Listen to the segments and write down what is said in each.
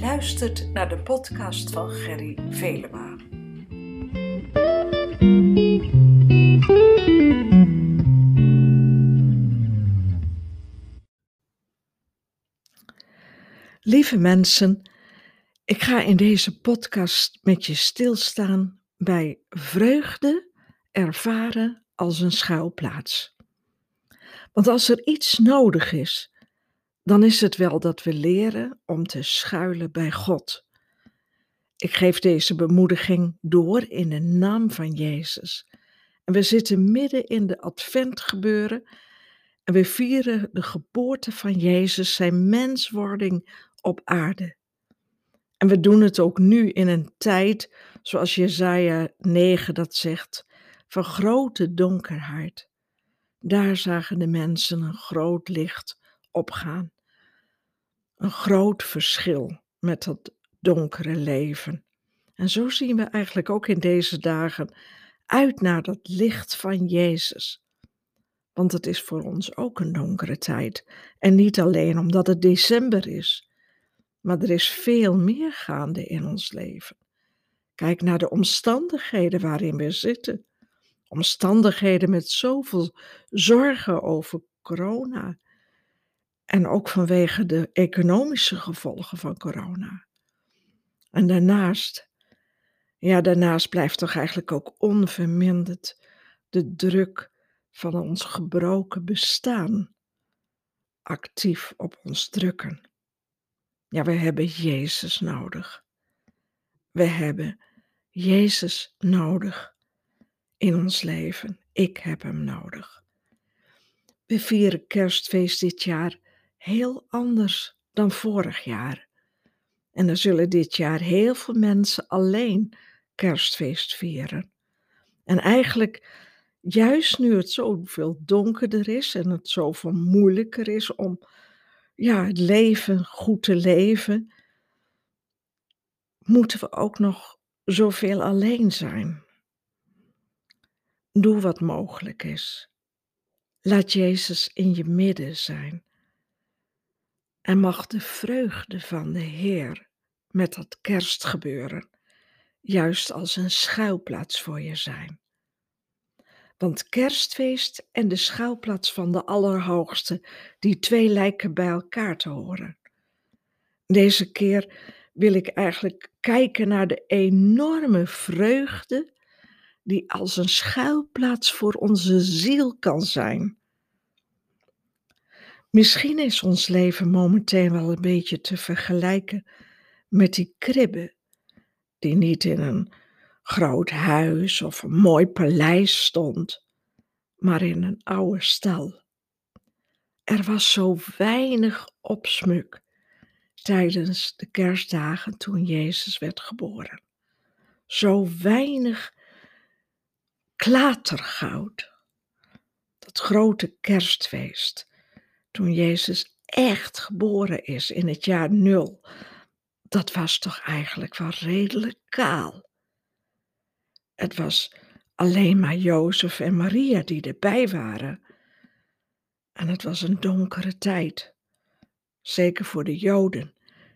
luistert naar de podcast van Gerry Velema. Lieve mensen, ik ga in deze podcast met je stilstaan bij vreugde ervaren als een schuilplaats. Want als er iets nodig is, dan is het wel dat we leren om te schuilen bij God. Ik geef deze bemoediging door in de naam van Jezus. En we zitten midden in de adventgebeuren en we vieren de geboorte van Jezus, zijn menswording op aarde. En we doen het ook nu in een tijd, zoals Jezaja 9 dat zegt, van grote donkerheid. Daar zagen de mensen een groot licht opgaan. Een groot verschil met dat donkere leven. En zo zien we eigenlijk ook in deze dagen uit naar dat licht van Jezus. Want het is voor ons ook een donkere tijd. En niet alleen omdat het december is, maar er is veel meer gaande in ons leven. Kijk naar de omstandigheden waarin we zitten. Omstandigheden met zoveel zorgen over corona. En ook vanwege de economische gevolgen van corona. En daarnaast, ja, daarnaast blijft toch eigenlijk ook onverminderd de druk van ons gebroken bestaan actief op ons drukken. Ja, we hebben Jezus nodig. We hebben Jezus nodig in ons leven. Ik heb Hem nodig. We vieren kerstfeest dit jaar heel anders dan vorig jaar. En er zullen dit jaar heel veel mensen alleen kerstfeest vieren. En eigenlijk, juist nu het zoveel donkerder is en het zoveel moeilijker is om ja, het leven goed te leven, moeten we ook nog zoveel alleen zijn. Doe wat mogelijk is. Laat Jezus in je midden zijn. En mag de vreugde van de Heer met dat kerstgebeuren juist als een schuilplaats voor je zijn. Want kerstfeest en de schuilplaats van de Allerhoogste, die twee lijken bij elkaar te horen. Deze keer wil ik eigenlijk kijken naar de enorme vreugde die als een schuilplaats voor onze ziel kan zijn. Misschien is ons leven momenteel wel een beetje te vergelijken met die kribben, die niet in een groot huis of een mooi paleis stond, maar in een oude stal. Er was zo weinig opsmuk tijdens de kerstdagen toen Jezus werd geboren. Zo weinig klatergoud. Dat grote kerstfeest, toen Jezus echt geboren is in het jaar nul, dat was toch eigenlijk wel redelijk kaal. Het was alleen maar Jozef en Maria die erbij waren. En het was een donkere tijd, zeker voor de Joden,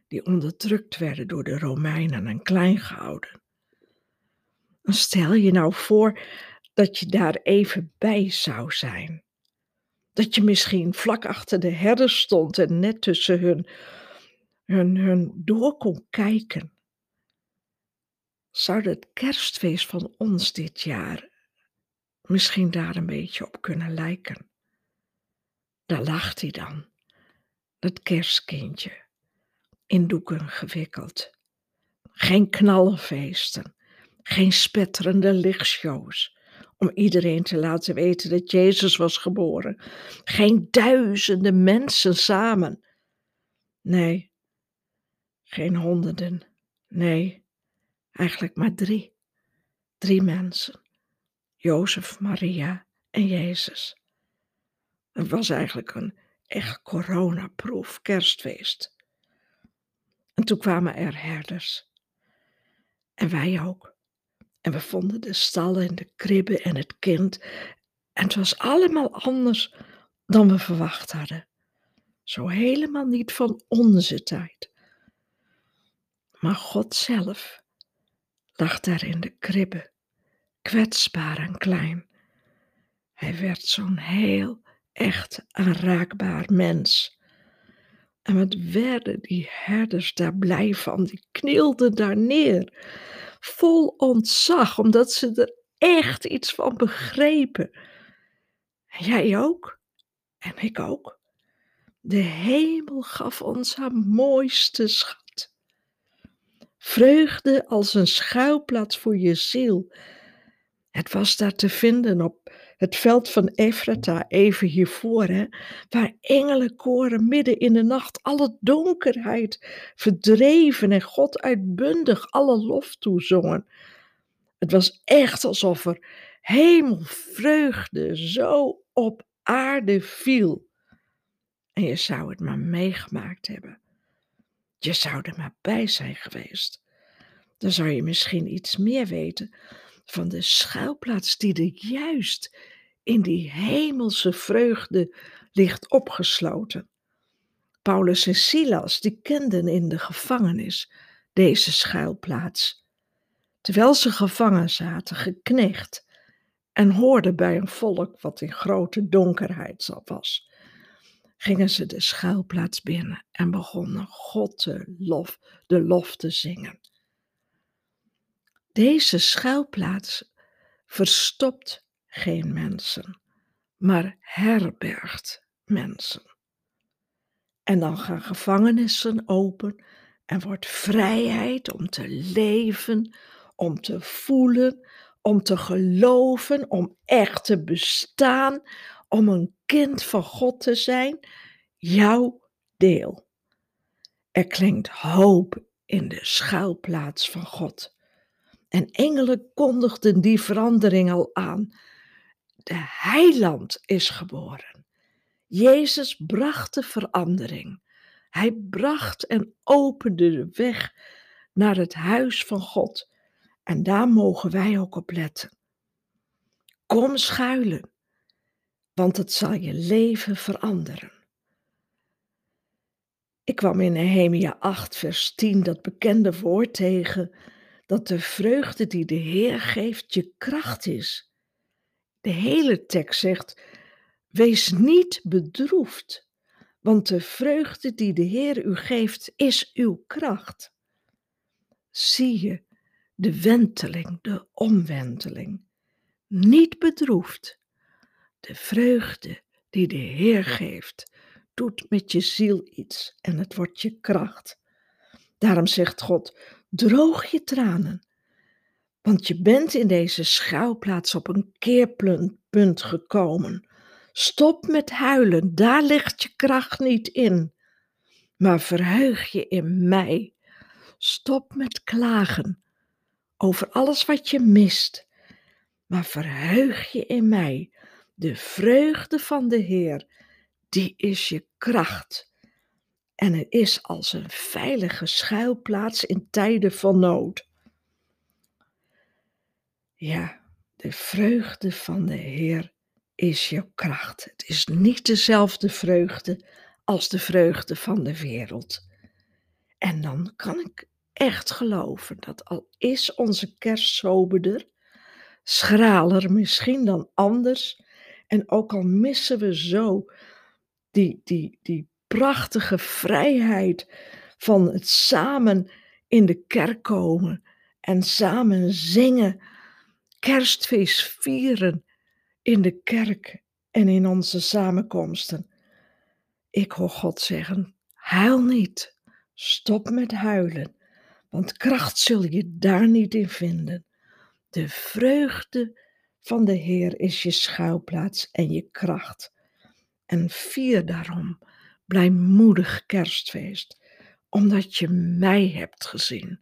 die onderdrukt werden door de Romeinen en klein gehouden. stel je nou voor dat je daar even bij zou zijn. Dat je misschien vlak achter de herders stond en net tussen hun, hun, hun door kon kijken. Zou het kerstfeest van ons dit jaar misschien daar een beetje op kunnen lijken? Daar lacht hij dan, dat kerstkindje, in doeken gewikkeld. Geen knallenfeesten, geen spetterende lichtshows, om iedereen te laten weten dat Jezus was geboren. Geen duizenden mensen samen. Nee, geen honderden. Nee, eigenlijk maar drie. Drie mensen. Jozef, Maria en Jezus. Het was eigenlijk een echt coronaproof kerstfeest. En toen kwamen er herders. En wij ook. En we vonden de stallen en de kribben en het kind. En het was allemaal anders dan we verwacht hadden. Zo helemaal niet van onze tijd. Maar God zelf lag daar in de kribbe, kwetsbaar en klein. Hij werd zo'n heel echt aanraakbaar mens. En wat werden die herders daar blij van? Die knielden daar neer, vol ontzag, omdat ze er echt iets van begrepen. En jij ook? En ik ook. De hemel gaf ons haar mooiste schat. Vreugde als een schuilplaats voor je ziel. Het was daar te vinden op het veld van Ephrata, even hiervoor, hè, waar engelenkoren midden in de nacht alle donkerheid verdreven en God uitbundig alle lof toezongen. Het was echt alsof er hemelvreugde zo op aarde viel. En je zou het maar meegemaakt hebben. Je zou er maar bij zijn geweest. Dan zou je misschien iets meer weten van de schuilplaats die er juist in die hemelse vreugde ligt opgesloten. Paulus en Silas, die kenden in de gevangenis deze schuilplaats. Terwijl ze gevangen zaten, geknecht, en hoorden bij een volk wat in grote donkerheid was, gingen ze de schuilplaats binnen en begonnen God te lof, de lof te zingen. Deze schuilplaats verstopt geen mensen, maar herbergt mensen. En dan gaan gevangenissen open en wordt vrijheid om te leven, om te voelen, om te geloven, om echt te bestaan, om een kind van God te zijn, jouw deel. Er klinkt hoop in de schuilplaats van God. En engelen kondigden die verandering al aan. De heiland is geboren. Jezus bracht de verandering. Hij bracht en opende de weg naar het huis van God. En daar mogen wij ook op letten. Kom schuilen, want het zal je leven veranderen. Ik kwam in Nehemia 8, vers 10 dat bekende woord tegen dat de vreugde die de Heer geeft je kracht is. De hele tekst zegt: Wees niet bedroefd, want de vreugde die de Heer u geeft is uw kracht. Zie je de wenteling, de omwenteling. Niet bedroefd. De vreugde die de Heer geeft, doet met je ziel iets en het wordt je kracht. Daarom zegt God: droog je tranen, want je bent in deze schouwplaats op een keerpunt gekomen. Stop met huilen, daar ligt je kracht niet in, maar verheug je in mij. Stop met klagen over alles wat je mist, maar verheug je in mij. De vreugde van de Heer, die is je kracht en het is als een veilige schuilplaats in tijden van nood. Ja, de vreugde van de Heer is jouw kracht. Het is niet dezelfde vreugde als de vreugde van de wereld. En dan kan ik echt geloven dat al is onze kerst soberder, schraler misschien dan anders, en ook al missen we zo die, die, die prachtige vrijheid van het samen in de kerk komen en samen zingen, kerstfeest vieren in de kerk en in onze samenkomsten. Ik hoor God zeggen: huil niet, stop met huilen, want kracht zul je daar niet in vinden. De vreugde van de Heer is je schuilplaats en je kracht. En vier daarom blijmoedig kerstfeest, omdat je mij hebt gezien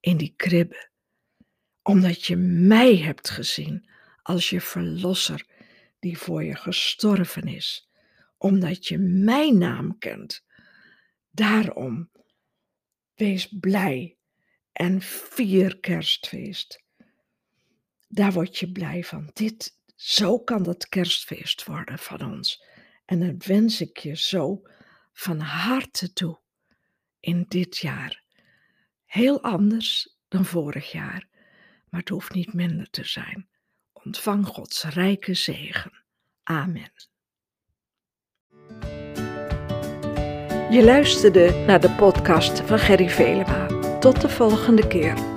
in die kribbe, omdat je mij hebt gezien als je verlosser die voor je gestorven is, omdat je mijn naam kent. Daarom wees blij en vier kerstfeest. Daar word je blij van. Dit, zo kan dat kerstfeest worden van ons. En dat wens ik je zo van harte toe in dit jaar. Heel anders dan vorig jaar, maar het hoeft niet minder te zijn. Ontvang Gods rijke zegen. Amen. Je luisterde naar de podcast van Gerry Velema. Tot de volgende keer.